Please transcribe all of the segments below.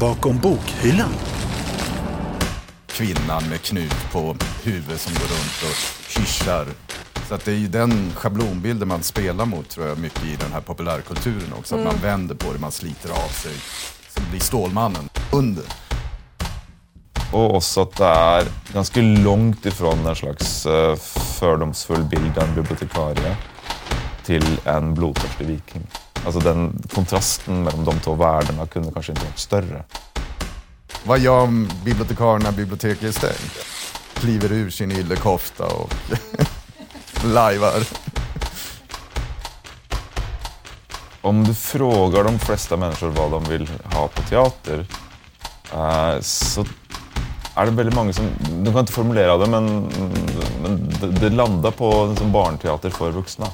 bakom bokhyllan. Kvinnan med knut på huvudet som går runt och hyschar. Så att det är ju den schablonbilden man spelar mot tror jag mycket i den här populärkulturen också. Att man vänder på det, man sliter av sig. Så blir Stålmannen under. Og også at det er ganske langt ifrån en slags uh, fördomsfull bild av en bibliotekarie til en blodtørstig viking. Altså den Kontrasten mellom de to världarna kunde kanske inte varit större. Vad gör bibliotekarien när biblioteket är stängt? Kliver ur sin yllekofta och lajvar. Om du frågar de flesta människor vad de vill ha på teater, eh, så är det väldigt många som, du kan inte formulera det, men, men det, landar på sån barnteater för vuxna.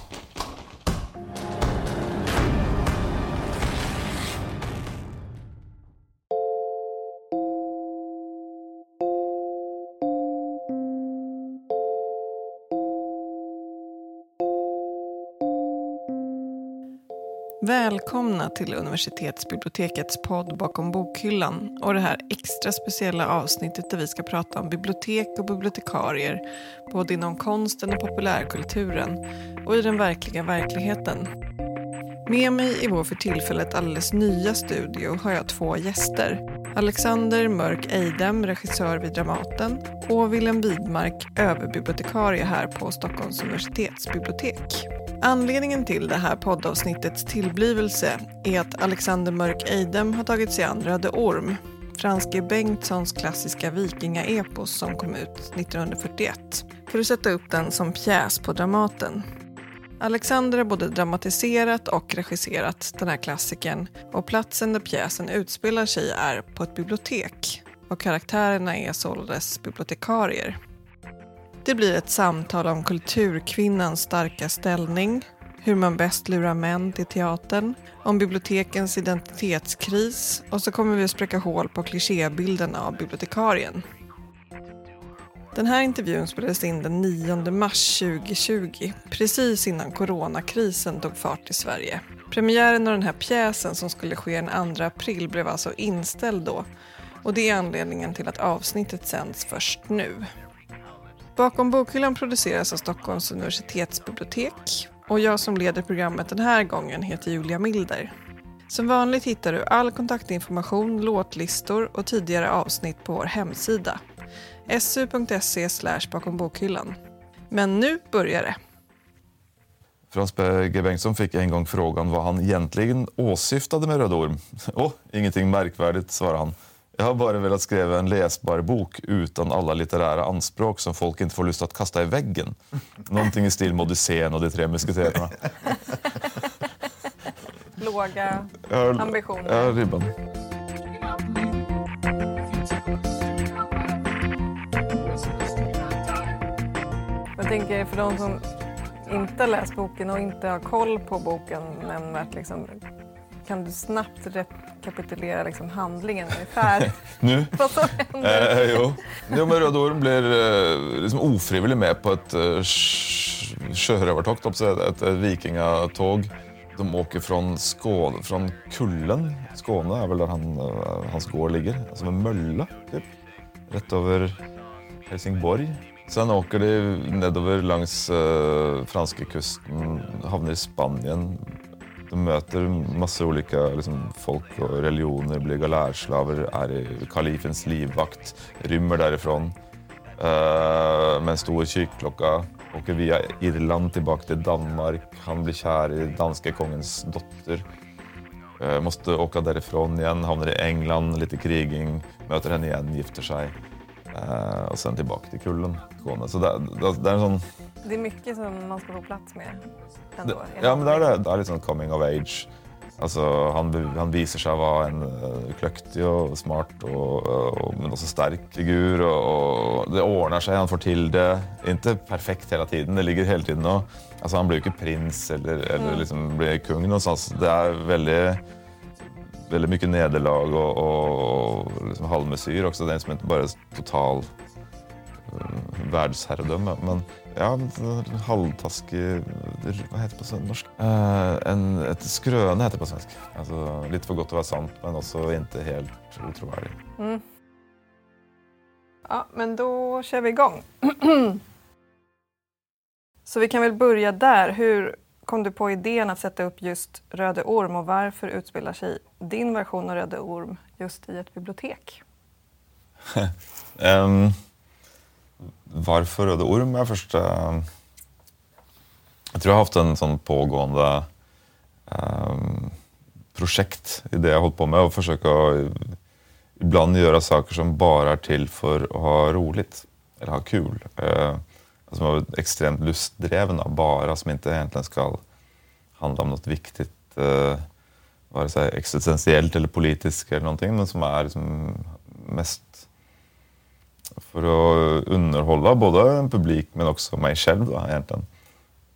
Välkomna till universitetsbibliotekets podd Bakom bokhyllan och det här extra speciella avsnittet där vi ska prata om bibliotek och bibliotekarier både inom konsten och populärkulturen och i den verkliga verkligheten. Med mig i vår för tillfället alldeles nya studio har jag två gäster. Alexander Mörk Eidem, regissör vid Dramaten och Willem Widmark, överbibliotekarie här på Stockholms universitetsbibliotek. Anledningen till det här poddavsnittets tillblivelse är att Alexander Mörk Eidem har tagit sig an Röde Orm, Frans G. Bengtssons klassiska vikingaepos som kom ut 1941, för att sätta upp den som pjäs på Dramaten. Alexander har både dramatiserat och regisserat den här klassikern och platsen där pjäsen utspelar sig är på ett bibliotek och karaktärerna är således bibliotekarier. Det blir ett samtal om kulturkvinnans starka ställning, hur man bäst lurar män till teatern, om bibliotekens identitetskris och så kommer vi att spräcka hål på klichébilden av bibliotekarien. Den här intervjun spelades in den 9 mars 2020, precis innan coronakrisen tog fart i Sverige. Premiären av den här pjäsen som skulle ske den 2 april blev alltså inställd då och det är anledningen till att avsnittet sänds först nu. Bakom bokhyllan produceras av Stockholms universitetsbibliotek och jag som leder programmet den här gången heter Julia Milder. Som vanligt hittar du all kontaktinformation, låtlistor och tidigare avsnitt på vår hemsida su.se bakom bokhyllan. Men nu börjar det. Frans G. Bengtsson fick en gång frågan vad han egentligen åsyftade med Röd Orm. Åh, oh, ingenting märkvärdigt, svarade han. Jag har bara velat skriva en läsbar bok utan alla litterära anspråk som folk inte får lust att kasta i väggen. Någonting i stil med Odysseen och de tre musketererna. Låga ambitioner. Ja, ribban. Jag tänker för de som inte har läst boken och inte har koll på boken nämnvärt, liksom, kan du snabbt rekapitulera liksom, handlingen ungefär? nu? Vad som händer? Eh, jo. jo, men Röd Orm blir eh, liksom ofrivilligt med på ett eh, sjörövartåg, ett, ett, vikingatåg. De åker från, Skåne, från Kullen, Skåne är väl där han, eh, hans gård ligger, alltså med Mölla, typ. Rätt över Helsingborg. Sen åker de nedover langs eh, franska kusten, hamnar i Spanien. De möter massa olika liksom, folk och religioner, blir galärslaver, är kalifens livvakt, rymmer därifrån eh, med en stor kyrkklocka. Åker via Irland tillbaka till Danmark. Han blir kär i danske kungens dotter. Eh, måste åka därifrån igen, hamnar i England, lite kriging, möter henne igen, gifter sig. Eh, och sen tillbaka till Kullen, Så det, det, det är en sån... Det är mycket som man ska få plats med. Ändå, ja, men det är det. Är liksom coming of age. Alltså, han, han visar sig vara en uh, klöktig och smart och, och, men också stark figur. Och, och det ordnar sig, han får till det. Inte perfekt hela tiden, det ligger hela tiden och, alltså, Han blir ju inte prins eller, eller liksom blir kung någonstans. Det är väldigt, väldigt mycket nederlag och, och, och liksom halvmesyr också. Det är liksom inte bara total uh, världsherredöme. Men Ja, en halvtaskig Hva heter det på norsk? Eh, en, et skrøne heter det på svensk. Altså, litt for godt til å være sant, men også ikke helt utroverdig. Ja, men då kör vi igång. Så vi kan väl börja där. Hur kom du på idén att sätta upp just Röde Orm och varför utspelar sig din version av Röde Orm just i ett bibliotek? Em, varför Röde Orm är första... Jag tror jag har haft en sån pågående um, projekt i det jag har hållit på med och försöka ibland göra saker som bara är till för att ha roligt eller ha kul. Uh, som är extremt lustdrivna bara, som inte egentligen ska handla om något viktigt, uh, vare sig existentiellt eller politiskt eller någonting, men som är liksom mest för att underhålla både en publik men också mig själv då, egentligen.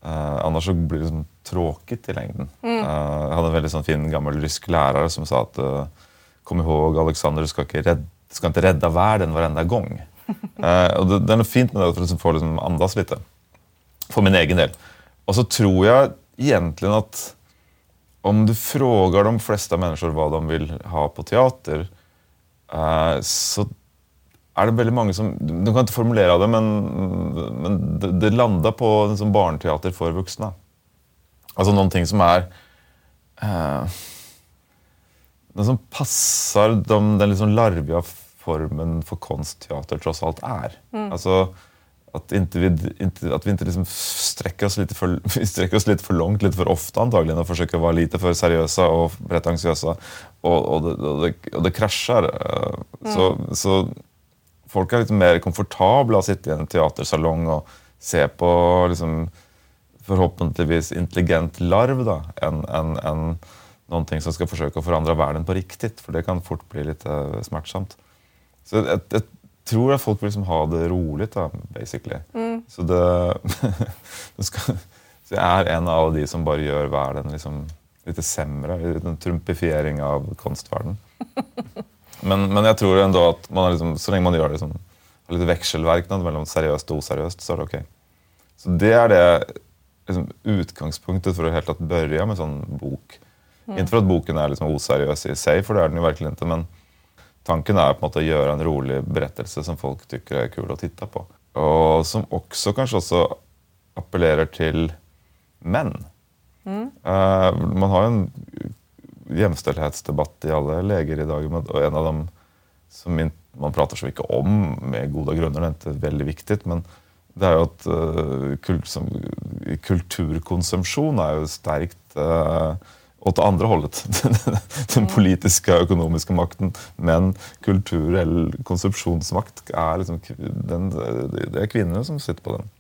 Eh, annars så blir det liksom tråkigt i längden. Eh, jag hade en väldigt sån fin gammal rysk lärare som sa att eh, kom ihåg Alexander, du ska inte, rädda, ska inte rädda världen varenda gång. Eh, och det, det är något fint med det för att få liksom andas lite. För min egen del. Och så tror jag egentligen att om du frågar de flesta människor vad de vill ha på teater så är det väldigt många som, de kan inte formulera det, men, men det, det landar på en sån barnteater för vuxna. Alltså någonting som är eh, det som passar de, den liksom larviga formen för konstteater trots allt är. Alltså, att, inte vi, inte, att vi inte liksom sträcker, oss lite för, vi sträcker oss lite för långt, lite för ofta antagligen och försöker vara lite för seriösa och pretentiösa. Och, och, det, det, och det kraschar. Eh, Så, så folk är lite mer komfortabla att sitta i en teatersalong och se på liksom, förhoppningsvis intelligent larv då, än, än, än någonting som ska försöka förändra världen på riktigt, för det kan fort bli lite smärtsamt. Så jag, jag tror att folk vill liksom ha det roligt, då, basically. Så, det, så jag är en av de som bara gör världen liksom lite sämre, en trumpifiering av konstvärlden. Men, men jag tror ändå att man har liksom, så länge man gör det som har lite växelverkan mellan seriöst och oseriöst så är det okej. Så det är det liksom, utgångspunkten för att helt att börja med sån bok. Inte för att boken är liksom oseriös i sig, för det är den ju verkligen inte, men tanken är på något att göra en rolig berättelse som folk tycker är kul att titta på. Och som också kanske också appellerar till män. Eh, man har en jämställdhetsdebatt i alla läger idag, och en av dem som inte man pratar så mycket om, med goda grunder, det är inte väldigt viktigt, men det är ju att uh, kult, som, kulturkonsumtion är ju starkt uh, åt andra hållet. Den politiska och ekonomiska makten. Men kultur eller konsumtionsmakt är liksom, den, det är kvinnorna som sitter på den.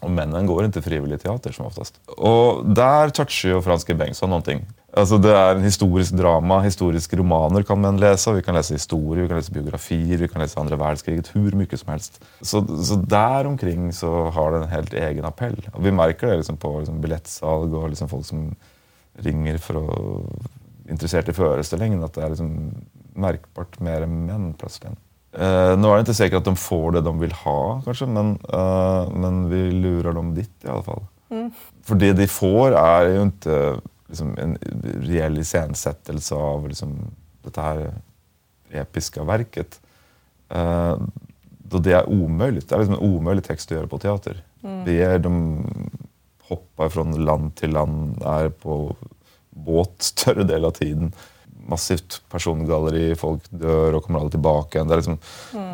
Och männen går inte frivillig teater som oftast. Och där touchar ju Franske Bengtsson någonting. Alltså det är en historisk drama, historiska romaner kan man läsa, vi kan läsa historier, vi kan läsa biografier, vi kan läsa andra världskriget, hur mycket som helst. Så, så där omkring så har den en helt egen appell. Och vi märker det liksom på liksom biljettsalg och liksom folk som ringer för att intresserade i föreställningen, att det är liksom märkbart mer män plötsligt. Eh, nu är det inte säkert att de får det de vill ha kanske, men, eh, men vi lurar dem dit i alla fall. För det de får är ju inte liksom, en reell iscensättelse av liksom, det här episka verket. Eh, då det är omöjligt. Det är liksom en omöjlig text att göra på teater. Det är, de hoppar från land till land, är på båt större del av tiden. Massivt persongalleri, folk dör och kommer aldrig tillbaka. Det är liksom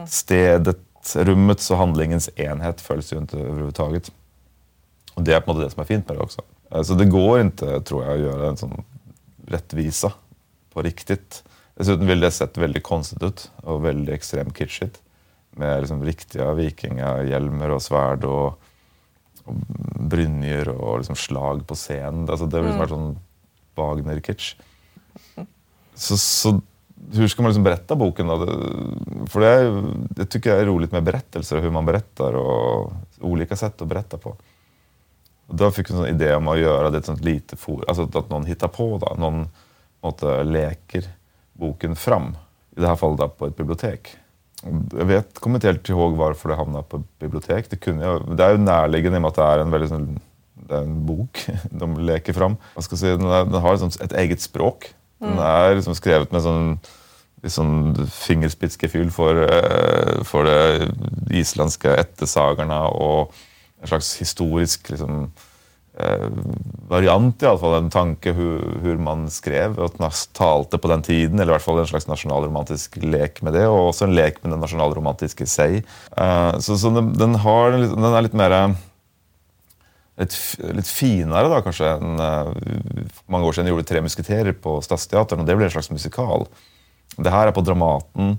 stedet, rummets och handlingens enhet följs ju inte överhuvudtaget. Och det är på något det som är fint med det också. Så det går inte, tror jag, att göra en sån rättvisa på riktigt. Dessutom vill det sett väldigt konstigt ut och väldigt extremt kitschigt. Med liksom riktiga vikingahjälmar och svärd och, och brynjor och liksom slag på scen. Alltså det är liksom mm. sån Wagner-kitsch. Så, så hur ska man liksom berätta boken då? För det, är, det tycker jag är roligt med berättelser, hur man berättar och olika sätt att berätta på. Och då fick jag en idé om att göra det sånt lite for, alltså att någon hittar på, då, någon något, sätt leker boken fram. I det här fallet då, på ett bibliotek. Jag vet, kommer inte helt ihåg varför det hamnade på bibliotek. Det, kunde jag, det är ju närliggande i och med att det är en, väldigt, det är en bok de leker fram. Jag ska säga, den, är, den har ett, ett eget språk. Den är liksom skrevet med sån, sån fingerspitzgefühl för, eh, för de isländska ättesagorna och en slags historisk liksom, eh, variant i alla fall, en tanke hur, hur man skrev och talte på den tiden, eller i alla fall en slags nationalromantisk lek med det, och också en lek med den nationalromantiska i sig. Eh, så så den, den, har, den är lite mer lite finare då kanske, än enn eh, for mange år gjorde Tre musketerer på Stadsteatern, och det blev en slags musikal. Det här är på Dramaten.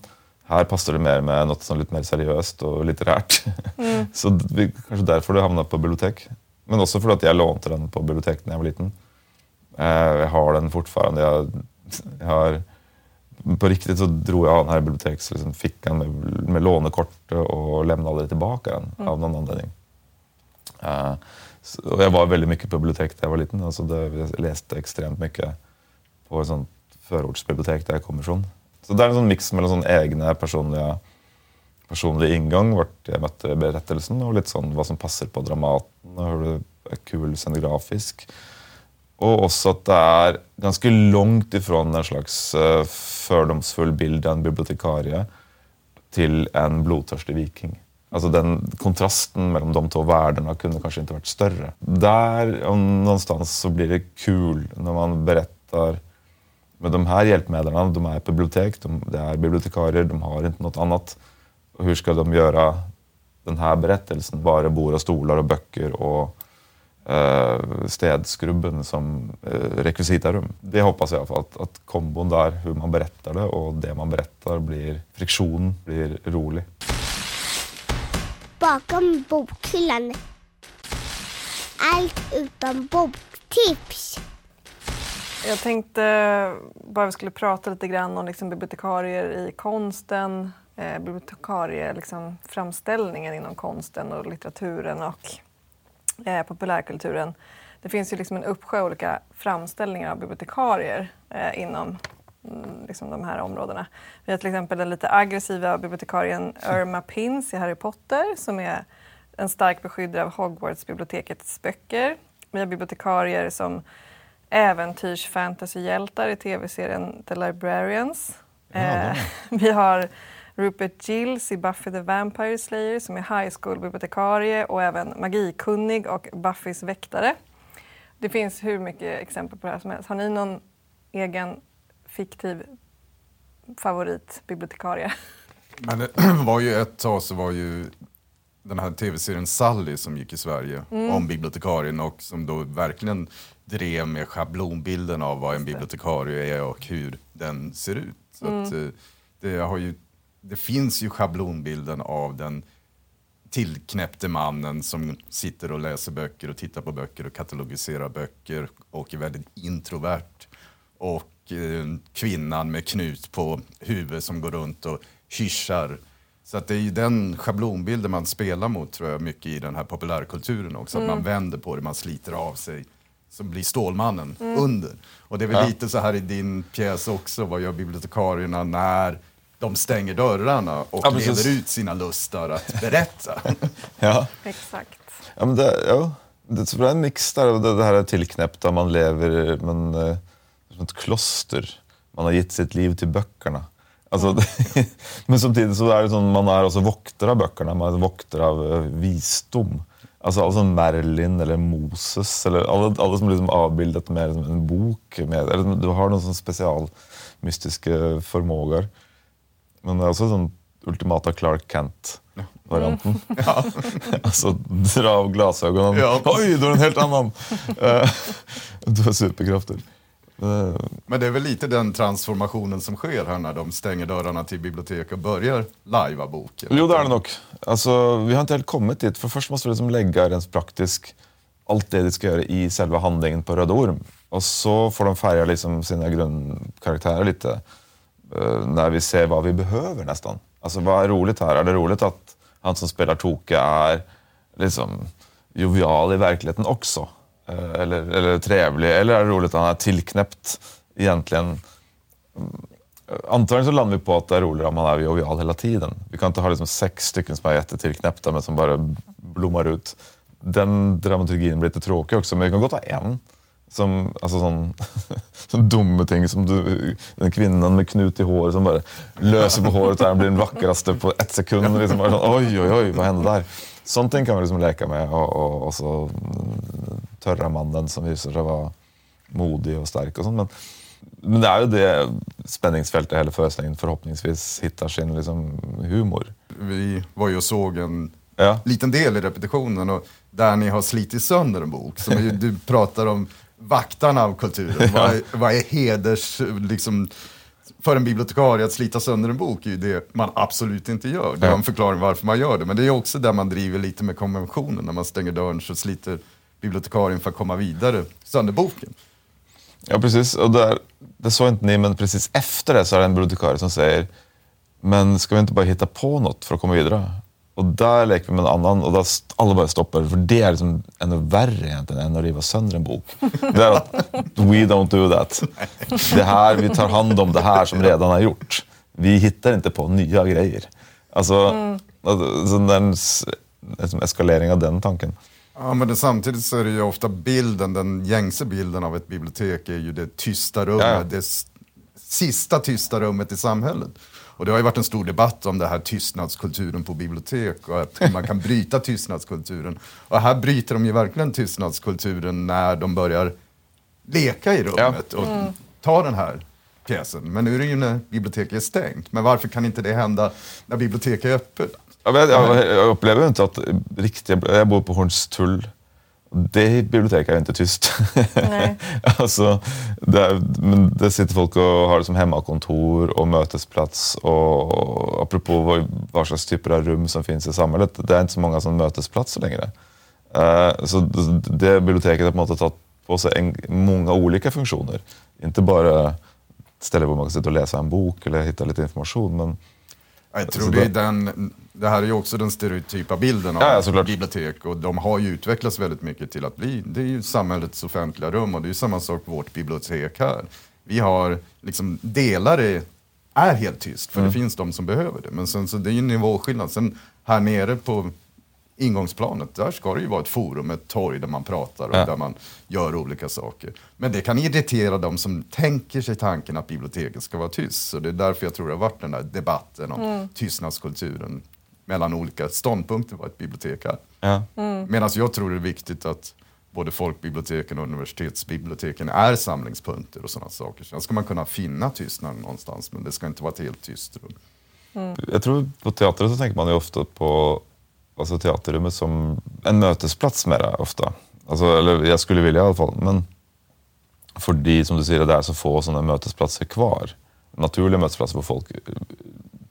Her passer det mer med noe sånn litt mer seriøst og litterært. Så det, kanskje derfor det havna på bibliotek. Men også fordi at jeg lånte den på biblioteket da jeg var liten. Eh, Jeg har den fortfarande. Jeg, jeg har, på riktigt så dro jeg av den her i biblioteket, så liksom med, med lånekortet og lemna aldri tilbake den av noen anledning. Eh, så, och jag var väldigt mycket på bibliotek när jag var liten. Alltså det, jag läste extremt mycket på ett sånt förortsbibliotek där jag kommer ifrån. Så det är en sånn mix mellan sånn egne personliga, personlig ingång, vart jag mötte berättelsen, och litt sånn vad som passar på Dramaten och hur det är kul scenografisk. Och också att det är ganska långt ifrån en slags eh, uh, fördomsfull bild av en bibliotekarie till en blodtörstig viking. Alltså den kontrasten mellan de två världarna kunde kanske inte varit större. Där og någonstans så blir det kul när man berättar men de här hjälpmedlen. De är på bibliotek, de, det är bibliotekarier, de har inte något annat. Och hur ska de göra den här berättelsen? Bara bord och stolar och böcker och eh, städskrubben som eh, rekvisitarum. Det hoppas jag i alla fall, att, att kombon där, hur man berättar det och det man berättar blir, friktionen blir rolig. Bakom bokhyllan. Allt utom boktips. Jag tänkte bara vi skulle prata lite grann om liksom bibliotekarier i konsten, eh, bibliotekarier, liksom framställningen inom konsten och litteraturen och eh, populärkulturen. Det finns ju liksom en uppsjö olika framställningar av bibliotekarier eh, inom mm, liksom de här områdena. Vi har till exempel den lite aggressiva bibliotekarien Irma Pins i Harry Potter som är en stark beskyddare av Hogwarts-bibliotekets böcker. Vi har bibliotekarier som äventyrs fantasyhjältar i tv-serien The Librarians. Eh, vi har Rupert Gills i Buffy the Vampire Slayer som är high school-bibliotekarie och även magikunnig och Buffys väktare. Det finns hur mycket exempel på det här som helst. Har ni någon egen fiktiv favoritbibliotekarie? Men det var ju ett tag så var ju den här tv-serien Sally som gick i Sverige om bibliotekarien och som då verkligen drev med schablonbilden av vad en bibliotekarie är och hur den ser ut. Så att, eh, det, har ju, det finns ju schablonbilden av den tillknäppte mannen som sitter och läser böcker och tittar på böcker och katalogiserar böcker och är väldigt introvert. Och eh, kvinnan med knut på huvudet som går runt och hyschar. Så att det är ju den schablonbilden man spelar mot tror jag mycket i den här populärkulturen också. Att man vänder på det, man sliter av sig. Så blir Stålmannen under. Och det är väl Ja. lite så här i din pjäs också. Vad gör bibliotekarierna när de stänger dörrarna och Ja, leder ut sina lustar att berätta? Ja. Exakt. Ja, men det, ja. det, är en mix där. och Det, det här är tillknäppta, man lever men, eh, som ett kloster. Man har gett sitt liv till böckerna. Alltså, men samtidigt så är det sånn, man är också voktare av böckerna, man är voktare av eh, visdom. Alltså, alltså Merlin eller Moses, eller alla, alla som liksom avbildat med liksom en bok. Med, eller, du har special mystiska förmågor. Men det är också sån ultimata Clark Kent-varianten. alltså dra av glasögonen. Ja. Oj, du är en helt annan. Eh, du har superkrafter. Eh, Men det är väl lite den transformationen som sker här när de stänger dörrarna till bibliotek och börjar lajva boken. Jo, det är det nog. Alltså, vi har inte helt kommit dit. För först måste vi liksom lägga rent praktiskt allt det de ska göra i själva handlingen på Röda Orm. Och så får de färga liksom sina grundkaraktärer lite eh, när vi ser vad vi behöver nästan. Alltså vad är roligt här? Är det roligt att han som spelar Toke är liksom jovial i verkligheten också? Eh, eller, eller trevlig? Eller är det roligt att han är tillknäppt egentligen mm, Antagligen så landar vi på att det är roligare om man är jovial hela tiden. Vi kan inte ha liksom sex stycken som är jättetillknäppta men som bara blommar ut. Den dramaturgin blir lite tråkig också, men vi kan gott ha en. Som, alltså sån, sån dumme ting som du, den kvinnan med knut i hår som bara löser på håret och blir den vackraste på ett sekund. Liksom bara, sån, oj, oj, oj, vad hände där? Sånt kan man liksom leka med. Och, och, och så törra mannen som visar sig vara modig och stark och sånt. Men, men det är ju det spänningsfältet hela föreställningen förhoppningsvis hittar sin liksom, humor. Vi var ju och såg en Ja. liten del i repetitionen och där ni har slitit sönder en bok. Som är, du pratar om vaktarna av kulturen. Vad, är, vad är heders, liksom, för en bibliotekarie att slita sönder en bok är ju det man absolut inte gör. Det har en förklaring varför man gör det. Men det är också där man driver lite med konventionen. När man stänger dörren så sliter bibliotekarien för att komma vidare sönder boken. Ja, precis. Och där, det sa inte ni, men precis efter det så är det en bibliotekarie som säger Men ska vi inte bara hitta på något för att komma vidare? Och där leker vi med en annan och där st- alla bara stoppar. För det är liksom ännu värre egentligen än att riva sönder en bok. Det är att we don't do that. Det här, vi tar hand om det här som redan har gjort. Vi hittar inte på nya grejer. Alltså, alltså den liksom eskalering av den tanken. Ja, men det, samtidigt så är det ju ofta bilden, den gängse bilden av ett bibliotek är ju det tysta rummet, Ja, ja. det sista tysta rummet i samhället. Och det har ju varit en stor debatt om det här tystnadskulturen på bibliotek och att hur man kan bryta tystnadskulturen. Och här bryter de ju verkligen tystnadskulturen när de börjar leka i rummet och ta den här pjäsen. Men nu är det ju när biblioteket är stängt. Men varför kan inte det hända när biblioteket är öppet? Jag, vet, jag, jag upplever inte att riktiga... Jag bor på Hornstull. Det biblioteket är inte tyst. Nej. alltså, där, men där sitter folk och har det som hemmakontor och mötesplats. Och, apropå vad, vad slags typer av rum som finns i samhället. Det är inte så många som mötesplatser längre. Eh, så det, det biblioteket har på något sätt tagit på sig en, många olika funktioner. Inte bara ställe där man kan sitta och läsa en bok eller hitta lite information. Men Jag tror det, är den, det här är ju också den stereotypa bilden av Ja, bibliotek och de har ju utvecklats väldigt mycket till att bli, det är ju samhällets offentliga rum och det är ju samma sak vårt bibliotek här. Vi har liksom, delar är, är helt tyst för det finns de som behöver det. Men sen så det är ju en nivåskillnad. Sen här nere på ingångsplanet, där ska det ju vara ett forum, ett torg där man pratar och Ja. där man gör olika saker. Men det kan irritera de som tänker sig tanken att biblioteket ska vara tyst. Så det är därför jag tror det har varit den där debatten om tystnadskulturen mellan olika ståndpunkter vad ett bibliotek är. ja. Medan jag tror det är viktigt att både folkbiblioteken och universitetsbiblioteken är samlingspunkter och sådana saker. Sen ska man kunna finna tystnad någonstans, men det ska inte vara ett helt tyst rum. Jag tror på teatern så tänker man ju ofta på alltså teaterrummet som en mötesplats med det ofta. Alltså, eller jag skulle vilja i alla fall. Men för de som du säger, det är så få sådana mötesplatser kvar. Naturliga mötesplatser där folk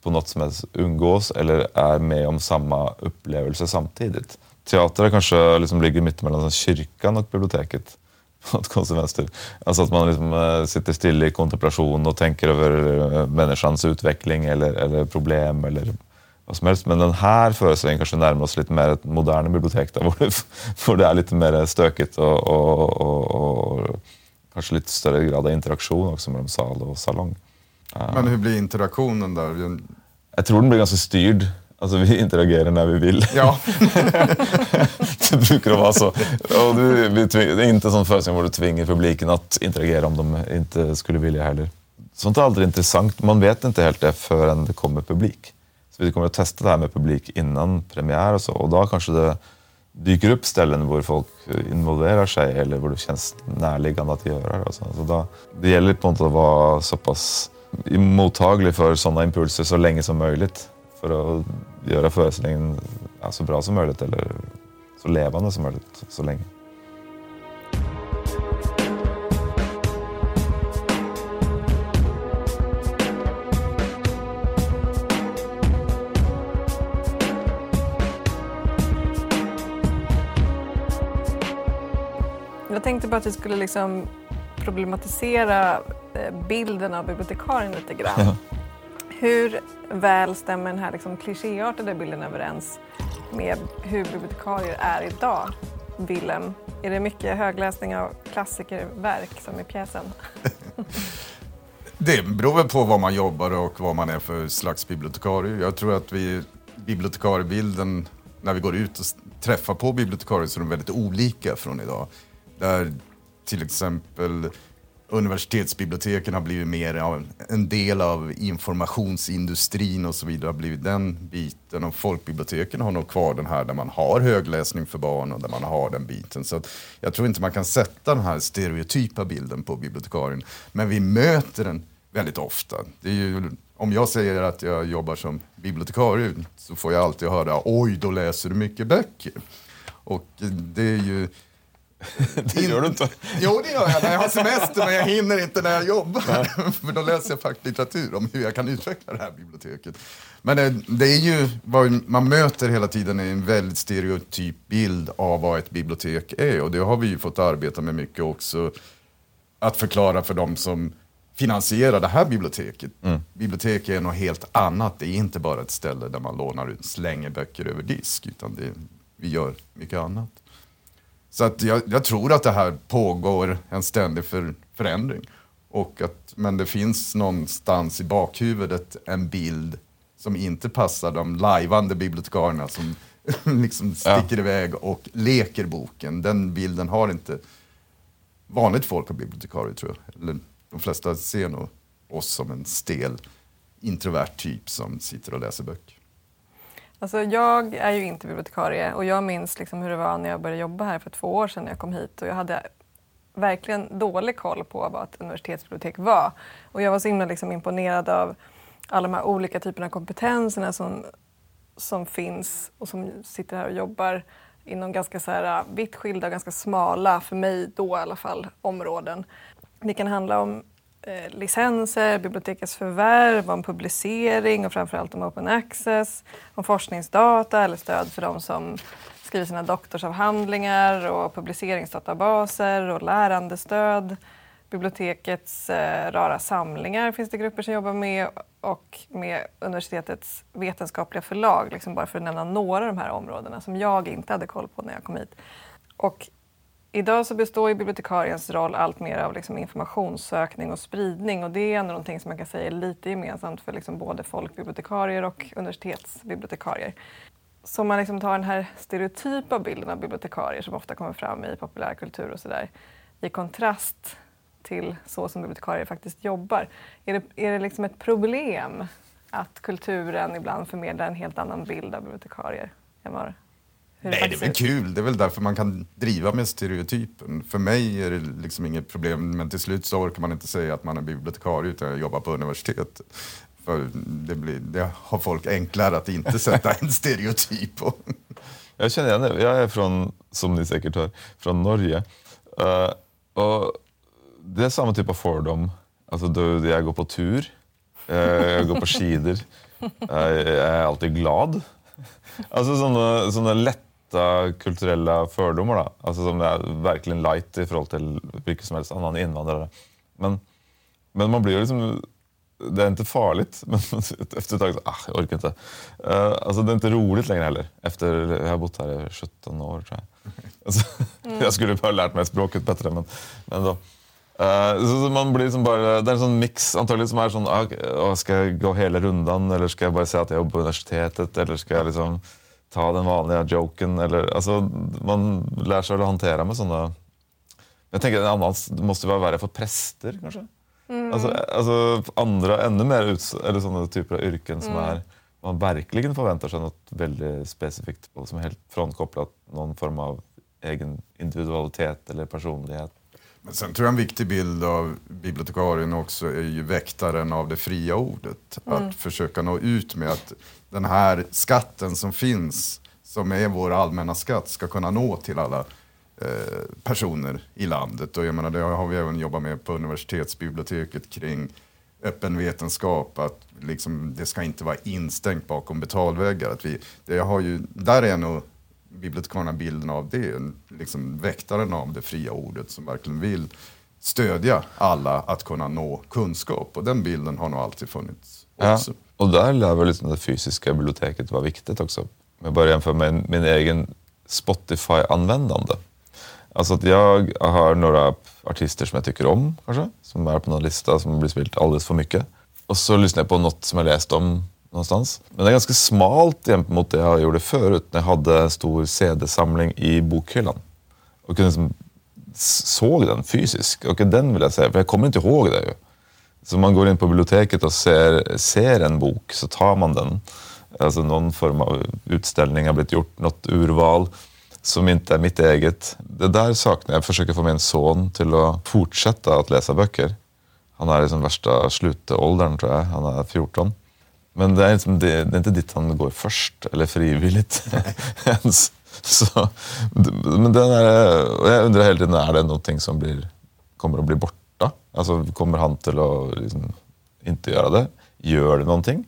på något som helst umgås eller är med om samma upplevelse samtidigt. Teater kanske liksom ligger mittemellan kyrkan och biblioteket. På konstigt vänster. Alltså att man liksom eh, sitter still i kontemplation och tänker över eh, människans utveckling eller, eller problem eller vad som helst. Men den här föreställningen kanske närmar oss lite mer ett moderna bibliotek där, hvor det, hvor det är lite mer stökigt och, och, och, och kanske lite större grad av interaktion också mellan sal och salong. Men hur blir interaktionen där? Jag tror den blir ganska styrd. Alltså vi interagerar när vi vill. Ja, det brukar vara så. Och du, det är inte en sån föreställning där du tvingar publiken att interagera om de inte skulle vilja heller. Sånt är aldrig intressant. Man vet inte helt det förrän det kommer publik. Så vi kommer att testa det här med publik innan premiär och så. Och då kanske det dyker upp ställen där folk involverar sig eller där det känns närliggande att göra det. Så då, det gäller på något sätt att vara så pass mottaglig för sådana impulser så länge som möjligt. För att göra föreställningen ja, så bra som möjligt eller så levande som möjligt så länge. Jag tänkte bara att vi skulle liksom problematisera bilden av bibliotekarien lite grann. Hur väl stämmer den här liksom klichéartade bilden överens med hur bibliotekarier är idag? Willem, är det mycket högläsning av klassikerverk som i pjäsen? Det beror väl på vad man jobbar och vad man är för slags bibliotekarie. Jag tror att vi, bibliotekariebilden, när vi går ut och träffar på bibliotekarier så är de väldigt olika från idag. Där till exempel universitetsbiblioteken har blivit mer av en del av informationsindustrin och så vidare, har blivit den biten. Och folkbiblioteken har nog kvar den här där man har högläsning för barn och där man har den biten. Så att jag tror inte man kan sätta den här stereotypa bilden på bibliotekarien. Men vi möter den väldigt ofta. Det är ju, om jag säger att jag jobbar som bibliotekarie så får jag alltid höra oj, då läser du mycket böcker. Och det är ju Det gör du inte. Jo, det gör jag när jag har semester, men jag hinner inte när jag jobbar. För då läser jag facklitteratur om hur jag kan utveckla det här biblioteket. Men det, det är ju vad man möter hela tiden är en väldigt stereotyp bild av vad ett bibliotek är. Och det har vi ju fått arbeta med mycket också. Att förklara för dem som finansierar det här biblioteket. Bibliotek är något helt annat. Det är inte bara ett ställe där man lånar ut, slänger böcker över disk. Utan det, vi gör mycket annat. Så att jag, jag tror att det här pågår en ständig för, förändring. Och att, men det finns någonstans i bakhuvudet en bild som inte passar de lajvande bibliotekarierna som liksom sticker iväg och leker boken. Den bilden har inte vanligt folk av bibliotekarier tror jag. Eller de flesta ser nog oss som en stel introvert typ som sitter och läser böcker. Alltså jag är ju inte bibliotekarie och jag minns liksom hur det var när jag började jobba här för två år sedan när jag kom hit och jag hade verkligen dålig koll på vad ett universitetsbibliotek var. Och jag var så himla liksom imponerad av alla de här olika typerna av kompetenserna som, som finns och som sitter här och jobbar inom ganska så här vitt skilda och ganska smala, för mig då i alla fall, områden. Det kan handla om eh, licenser, bibliotekets förvärv, om publicering och framförallt om open access, om forskningsdata eller stöd för de som skriver sina doktorsavhandlingar och publiceringsdatabaser och lärandestöd. Bibliotekets eh, rara samlingar finns det grupper som jobbar med och med universitetets vetenskapliga förlag, liksom bara för att nämna några av de här områdena som jag inte hade koll på när jag kom hit. Och Idag så består ju bibliotekariens roll allt mer av liksom informationssökning och spridning och det är ändå någonting som man kan säga är lite gemensamt för liksom både folkbibliotekarier och universitetsbibliotekarier. Så om man liksom tar den här stereotypa bilden av bibliotekarier som ofta kommer fram i populärkultur och sådär i kontrast till så som bibliotekarier faktiskt jobbar. Är det, är det liksom ett problem att kulturen ibland förmedlar en helt annan bild av bibliotekarier än vad Nej, det är väl kul. Det är väl därför man kan driva med stereotypen. För mig är det liksom inget problem, men till slut så orkar man inte säga att man är bibliotekarie utan jag jobbar på universitet. För det, blir, det har folk enklare att inte sätta en stereotyp på. Jag känner igen det. Jag är från, som ni säkert hör, från Norge. Eh, och det är samma typ av fördom. Alltså, då jag går på tur, eh, jag går på skidor, jag är alltid glad. Alltså sådana, sådana lätta kulturella fördomar. Då. Alltså som är verkligen light i förhållande till vilken som helst annan invandrare. Men, men man blir ju liksom det är inte farligt, men efter ett tag så, ah, jag orkar inte. Eh, alltså det är inte roligt längre heller. Efter, jag har bott här i 17 år tror jag. Alltså, Jag skulle ha lärt mig språket bättre, men, men då. Eh, så, så man blir liksom bara, det är en sån mix antagligen som är sån, ah, ska jag gå hela rundan eller ska jag bara säga att jag jobbar på universitetet eller ska jag liksom ta den vanliga joken? Eller, alltså, man lär sig att hantera med sådana jag tänker en annan måste vara värre för präster kanske? Alltså, alltså andra, ännu mer uts eller sådana typer av yrken som är man verkligen förväntar sig något väldigt specifikt på, som är helt frånkopplat någon form av egen individualitet eller personlighet. Men sen tror jag en viktig bild av bibliotekarien också är ju väktaren av det fria ordet. Att försöka nå ut med att den här skatten som finns, som är vår allmänna skatt, ska kunna nå till alla eh, personer i landet. Och jag menar, det har vi även jobbat med på universitetsbiblioteket kring öppen vetenskap, att liksom, det ska inte vara instängt bakom betalväggar. Att vi, det har ju, där är nog bibliotekarierna bilden av det, liksom väktaren av det fria ordet som verkligen vill stödja alla att kunna nå kunskap. Och den bilden har nog alltid funnits Ja. också. Och där lär väl liksom det fysiska biblioteket vara viktigt också. Om jag börjar jämföra med min egen Spotify-användande. Alltså att jag har några artister som jag tycker om, kanske, som är på någon lista som blir spelat alldeles för mycket. Och så lyssnar jag på något som jag läst om någonstans. Men det är ganska smalt jämfört mot det jag gjorde förut när jag hade en stor CD-samling i bokhyllan. Och kunde liksom såg den fysiskt. Och den vill jag säga, för jag kommer inte ihåg det ju. Så man går in på biblioteket och ser, ser en bok, så tar man den. Alltså någon form av utställning har blivit gjort, något urval som inte är mitt eget. Det där saknar jag. Jag försöker få min son till att fortsätta att läsa böcker. Han är i sin värsta slutåldern tror jag, han är 14. Men det är, liksom, det, det är inte dit han går först, eller frivilligt ens. Så, men den är, jag undrar hela tiden, är det någonting som blir, kommer att bli borta? Alltså kommer han till att liksom, inte göra det? Gör det någonting?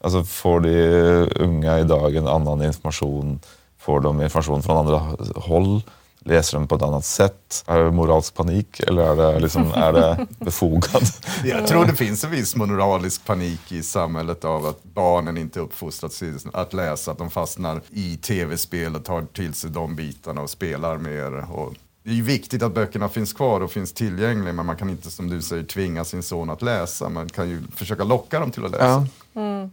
Alltså får de unga idag en annan information? Får de information från andra håll? Läser de på ett annat sätt? Är det moralisk panik eller är det, liksom, är det befogat? Jag tror det finns en viss moralisk panik i samhället av att barnen inte uppfostrats att läsa, att de fastnar i tv-spel och tar till sig de bitarna och spelar mer. Och det är ju viktigt att böckerna finns kvar och finns tillgängliga men man kan inte som du säger tvinga sin son att läsa. Man kan ju försöka locka dem till att läsa. Ja. Mm.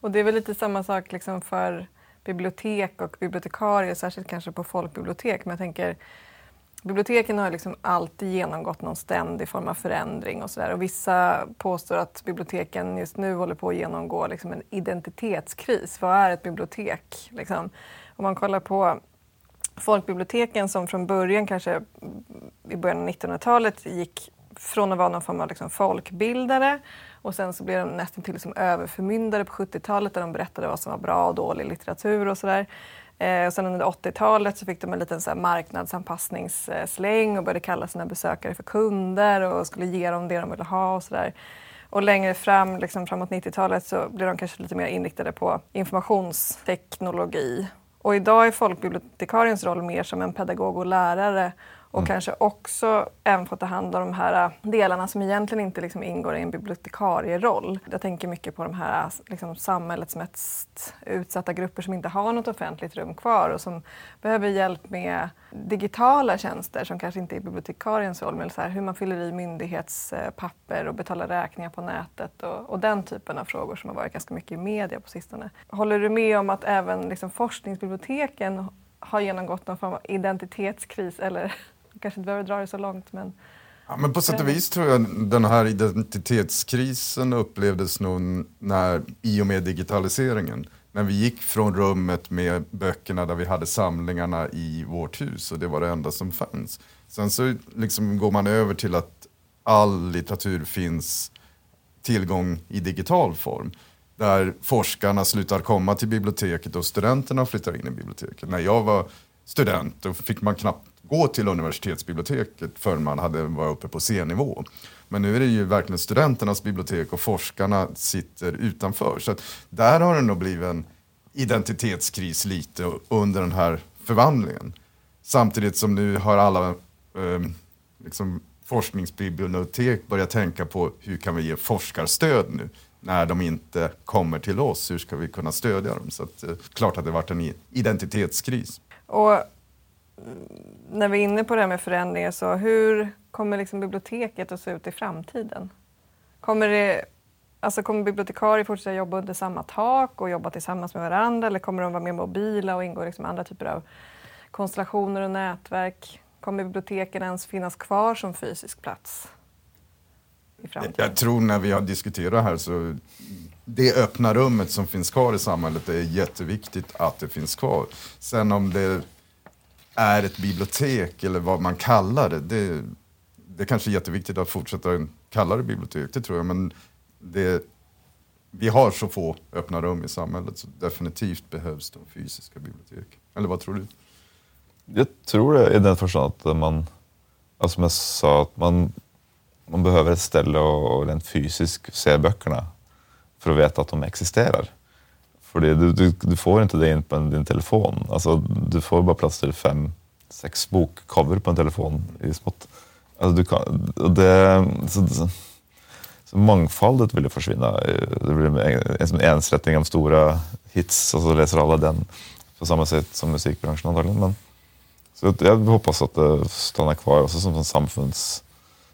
Och det är väl lite samma sak liksom för bibliotek och bibliotekarier, särskilt kanske på folkbibliotek. Men jag tänker, biblioteken har liksom alltid genomgått någon ständig form av förändring och sådär. Och vissa påstår att biblioteken just nu håller på att genomgå liksom en identitetskris. Vad är ett bibliotek? Liksom? Om man kollar på folkbiblioteken som från början kanske i början av 1900-talet gick från att vara någon form av liksom folkbildare och sen så blev de nästan till som överförmyndare på 70-talet där de berättade vad som var bra och dålig litteratur och sådär. Eh, och sen under 80-talet så fick de en liten så här marknadsanpassningssläng och började kalla sina besökare för kunder och skulle ge dem det de ville ha och sådär. Och längre fram, liksom framåt 90-talet, så blev de kanske lite mer inriktade på informationsteknologi. Och idag är folkbibliotekariens roll mer som en pedagog och lärare och mm. kanske också även få ta hand om de här äh, delarna som egentligen inte liksom ingår i en bibliotekarieroll. Jag tänker mycket på de här äh, liksom, samhällets mest utsatta grupper som inte har något offentligt rum kvar och som behöver hjälp med digitala tjänster som kanske inte är bibliotekariens roll, men så här, hur man fyller i myndighetspapper och betalar räkningar på nätet och, och, den typen av frågor som har varit ganska mycket i media på sistone. Håller du med om att även liksom, forskningsbiblioteken har genomgått någon form av identitetskris eller kanske inte behöver dra det så långt. Men, ja, men på sätt och vis tror jag den här identitetskrisen upplevdes nog när, i och med digitaliseringen. När vi gick från rummet med böckerna där vi hade samlingarna i vårt hus och det var det enda som fanns. Sen så liksom går man över till att all litteratur finns tillgång i digital form. Där forskarna slutar komma till biblioteket och studenterna flyttar in i biblioteket. När jag var student då fick man knappt gå till universitetsbiblioteket förrän man hade varit uppe på C-nivå. Men nu är det ju verkligen studenternas bibliotek och forskarna sitter utanför. Så där har det nog blivit en identitetskris lite under den här förvandlingen. Samtidigt som nu har alla eh, liksom forskningsbibliotek börjat tänka på hur kan vi ge forskarstöd nu när de inte kommer till oss. Hur ska vi kunna stödja dem? Så att, eh, klart att det varit en identitetskris. Och när vi är inne på det här med förändringar, så hur kommer liksom biblioteket att se ut i framtiden? Kommer, det, alltså kommer bibliotekarier fortsätta jobba under samma tak och jobba tillsammans med varandra eller kommer de vara mer mobila och ingå i liksom andra typer av konstellationer och nätverk? Kommer biblioteken ens finnas kvar som fysisk plats? I framtiden? Jag tror när vi har diskuterat här så det öppna rummet som finns kvar i samhället är jätteviktigt att det finns kvar. Sen om det är ett bibliotek eller vad man kallar det. Det, det är kanske är jätteviktigt att fortsätta kalla det bibliotek, det tror jag. Men det, vi har så få öppna rum i samhället så definitivt behövs de fysiska bibliotek. Eller vad tror du? Jag tror det i den förstånd att man, alltså som jag sa, att man, man behöver ett ställe och, och rent fysiskt se böckerna för att veta att de existerar. För det, du, du, du, får inte det in på din telefon. Alltså, du får bara plats till fem, sex bokcover på en telefon i smått. Alltså, du kan, det, så, så, så mångfaldet vill ju försvinna. Det blir en, en ensrättning av stora hits och så läser alla den på samma sätt som musikbranschen antagligen. Men, Så jag hoppas att det stannar kvar också som en samfunds,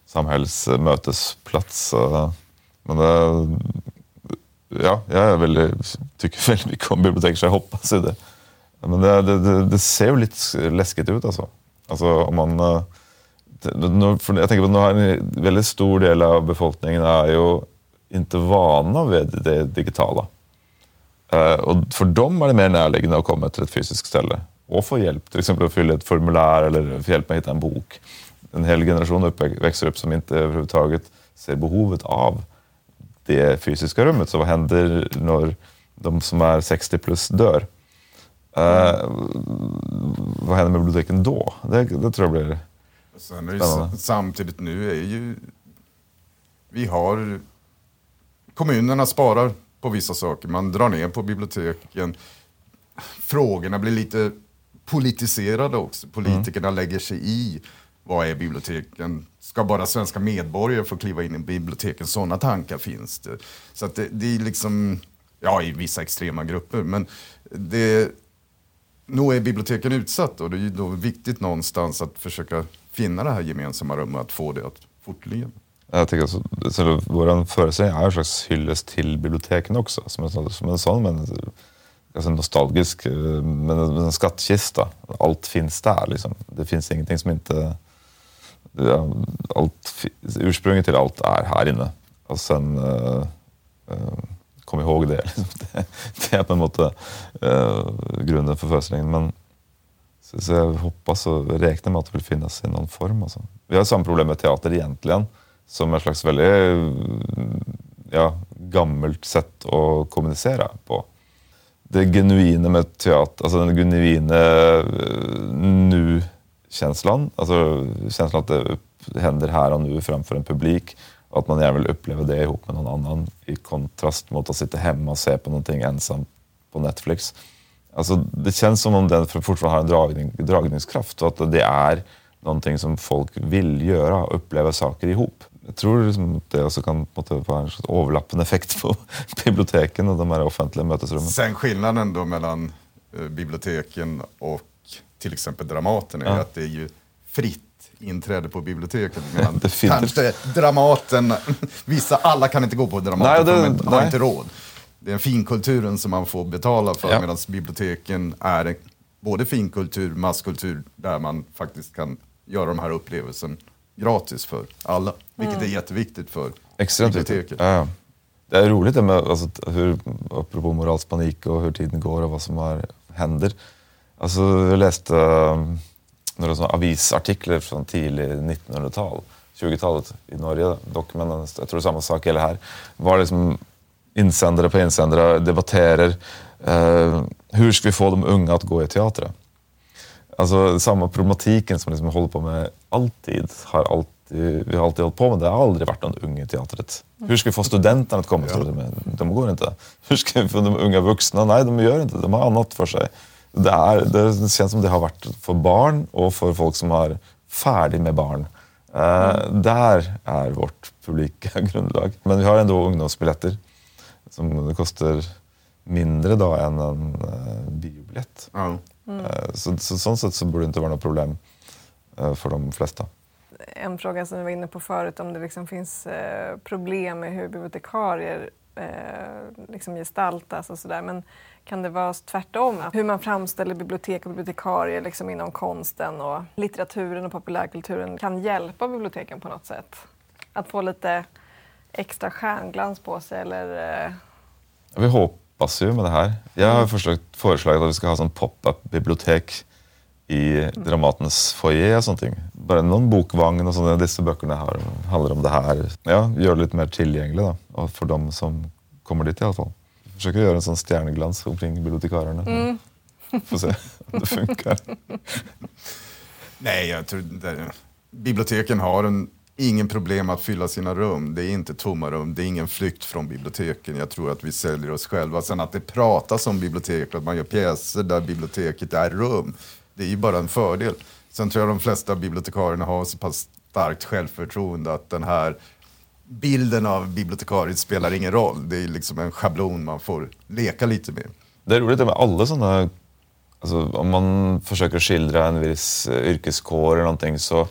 samhällsmötesplats. Men det, ja, jag är väldigt, eh, tycker väldigt mycket om bibliotek så jag hoppas ju det. Men det, det, det, det ser ju lite läskigt ut alltså. Alltså om man... Eh, för Jag tänker på att en väldigt stor del av befolkningen är ju inte vana vid det digitala. Eh, och för dem är det mer närliggande att komma till ett fysiskt ställe och få hjälp, till exempel att fylla ett formulär eller få hjälp med att hitta en bok. En hel generation växer upp som inte överhuvudtaget ser behovet av det fysiska rummet. Så vad händer när de som är 60 plus dör? Eh, vad händer med biblioteken då? Det, det tror jag blir... Spännande. samtidigt nu är ju... Vi har... Kommunerna sparar på vissa saker. Man drar ner på biblioteken. Frågorna blir lite politiserade också. Politikerna lägger sig i. Vad är biblioteken? Ska bara svenska medborgare få kliva in i biblioteken? Sådana tankar finns det. Så att det, det är liksom... Ja, i vissa extrema grupper. Men det, nog är biblioteken utsatt och det är ju då viktigt någonstans att försöka finna det här gemensamma rummet, att få det att fortleva. Jag tänker att så vår föreställning är en slags hyllest till biblioteken också. Som en, sån- som en sån men, alltså nostalgisk, eh, men en skattkista. Allt finns där. Liksom. Det finns ingenting som inte... Ja, allt, ursprunget till allt är här inne. Och sen uh, uh, kom ihåg det. Liksom. det. Det är på en måte eh, uh, grunden för föreställningen. Men, så, så jag hoppas och räknar med att det vill finnas i någon form. Alltså. Vi har samma problem med teater egentligen, som en slags väldigt ja, gammalt sätt att kommunicera på. Det genuina med teater, alltså den genuina nu Känslan alltså känslan att det händer här och nu framför en publik, och att man gärna vill uppleva det ihop med någon annan i kontrast mot att sitta hemma och se på någonting ensam på Netflix. Alltså, det känns som om den fortfarande har en dragning, dragningskraft och att det är någonting som folk vill göra, uppleva saker ihop. Jag tror liksom att det också kan vara en sorts överlappande effekt på biblioteken och de här offentliga mötesrummen. Sen skillnaden då mellan eh, biblioteken och till exempel Dramaten är Ja. att det är ju fritt inträde på biblioteket. Medan kanske Dramaten, vissa, alla kan inte gå på Dramaten Nej, det- för de inte- har nej. inte råd. Det är finkulturen som man får betala för Ja. medan biblioteken är både finkultur, masskultur där man faktiskt kan göra de här upplevelsen gratis för alla. Vilket är jätteviktigt för Extremt biblioteket. Ja. Det är roligt det med, alltså, hur, apropå moralsk panik och hur tiden går och vad som är, händer. Alltså, jag läste um, några avisartiklar från tidig 1900-tal, 20-talet i Norge dock, men jag tror det är samma sak gäller här. Var liksom insändare på insändare debatterar eh, hur ska vi få de unga att gå i teater? Alltså samma problematiken som liksom håller på med alltid, har alltid, vi har alltid hållit på med. Det har aldrig varit någon ung i teatret. Hur ska vi få studenterna att komma det? Men De går inte. Hur ska vi få de unga vuxna? Nej, de gör inte. De har annat för sig. Det, är, det känns som det har varit för barn och för folk som är färdig med barn. Eh, där är vårt publika grundlag. Men vi har ändå ungdomsbiljetter som det kostar mindre då än en uh, biobiljett. Ja. Eh, Så, så sånt sätt så borde det inte vara något problem eh, för de flesta. En fråga som vi var inne på förut, om det liksom finns eh, problem med hur bibliotekarier eh, liksom gestaltas och sådär. Men kan det vara tvärtom? Att hur man framställer bibliotek och bibliotekarier liksom inom konsten och litteraturen och populärkulturen kan hjälpa biblioteken på något sätt? Att få lite extra stjärnglans på sig eller... Eh, Vi hoppas ju med det här. Jag har försökt föreslagit att vi ska ha sån pop-up bibliotek i Dramatens foyer och sånt. Bara någon bokvagn och sådana. Dessa böckerna här handlar om det här. Ja, gör det lite mer tillgängligt då, och för de som kommer dit i alla fall. Försöker göra en sån stjärnglans omkring bibliotekarierna. Får se om det funkar. Nej, jag tror det, biblioteken har en, ingen problem att fylla sina rum. Det är inte tomma rum, det är ingen flykt från biblioteken. Jag tror att vi säljer oss själva. Sen att det pratas om bibliotek, att man gör pjäser där biblioteket är rum, det är ju bara en fördel. Sen tror jag de flesta bibliotekarierna har så pass starkt självförtroende att den här bilden av bibliotekariet spelar ingen roll. Det är liksom en schablon man får leka lite med. Det är roligt med alla sådana Alltså, om man försöker skildra en viss eh, yrkeskår eller någonting så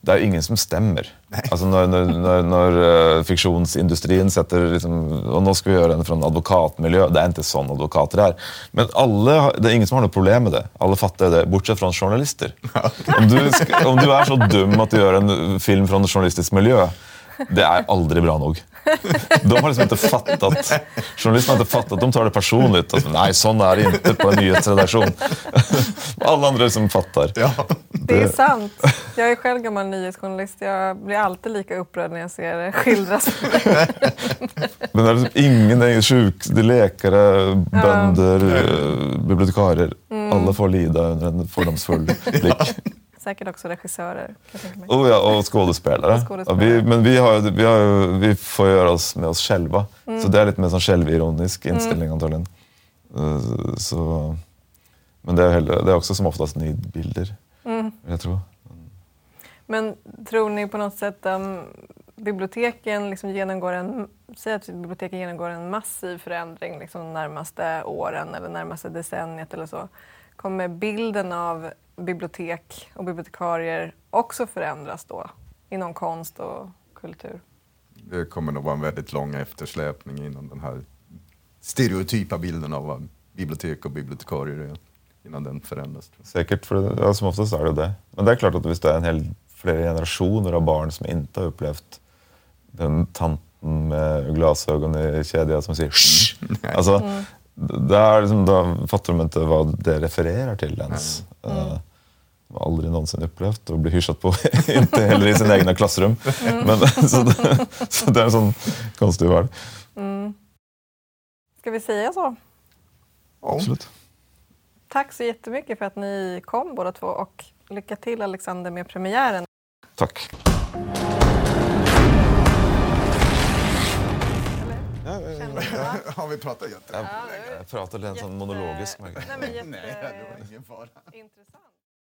det är ingen som stämmer. Alltså när, när, när, när eh, fiktionsindustrin sätter liksom, och nu ska vi göra en från advokatmiljö, det är inte sån advokater är. Men alla, det är ingen som har något problem med det. Alla fattar det, bortsett från journalister. Om du, om du är så dum att du gör en film från en journalistisk miljö, det är aldrig bra nog. De har liksom inte fattat. Journalisterna har inte fattat. De tar det personligt. Alltså, Nej, sån är det inte på en nyhetsredaktion. Alla andra som fattar. Ja. Det är sant. Jag är själv gammal nyhetsjournalist. Jag blir alltid lika upprörd när jag ser det skildras. Men det är liksom ingen, är sjuk, det är läkare, bönder, eh, bibliotekarier. Alla får lida under en fördomsfull blick. Säkert också regissörer. Oh ja, och skådespelare. Och skådespelare. Ja, vi, men vi, har, vi, har, vi får göra oss med oss själva. Så det är lite mer som självironisk inställning antagligen. Eh, Så, men det är, det är också som oftast nidbilder. Jag tror. Men tror ni på något sätt um, biblioteken liksom genomgår en, säg att biblioteken genomgår en massiv förändring liksom de närmaste åren eller närmaste decenniet eller så. Kommer bilden av bibliotek och bibliotekarier också förändras då inom konst och kultur? Det kommer nog vara en väldigt lång eftersläpning innan den här stereotypa bilden av vad bibliotek och bibliotekarier är. Innan den förändras. Säkert, för det, ja, som oftast är det det. Men det är klart att om det är en hel, flera generationer av barn som inte har upplevt den tanten med glasögon i kedja som säger Shh! Alltså, det är liksom, då fattar de inte vad det refererar till ens. Eh, de har aldrig någonsin upplevt att bli hyschat på, inte heller i sina egna klassrum. Men, så, det, så det är en sån konstig värld. Ska vi säga så? Absolut. Tack så jättemycket för att ni kom båda två och lycka till Alexander med premiären. Tack. Har vi pratat jättelänge? Jag pratade en sån monologisk. Nej, men jätte... Nej, det var ingen fara. intressant.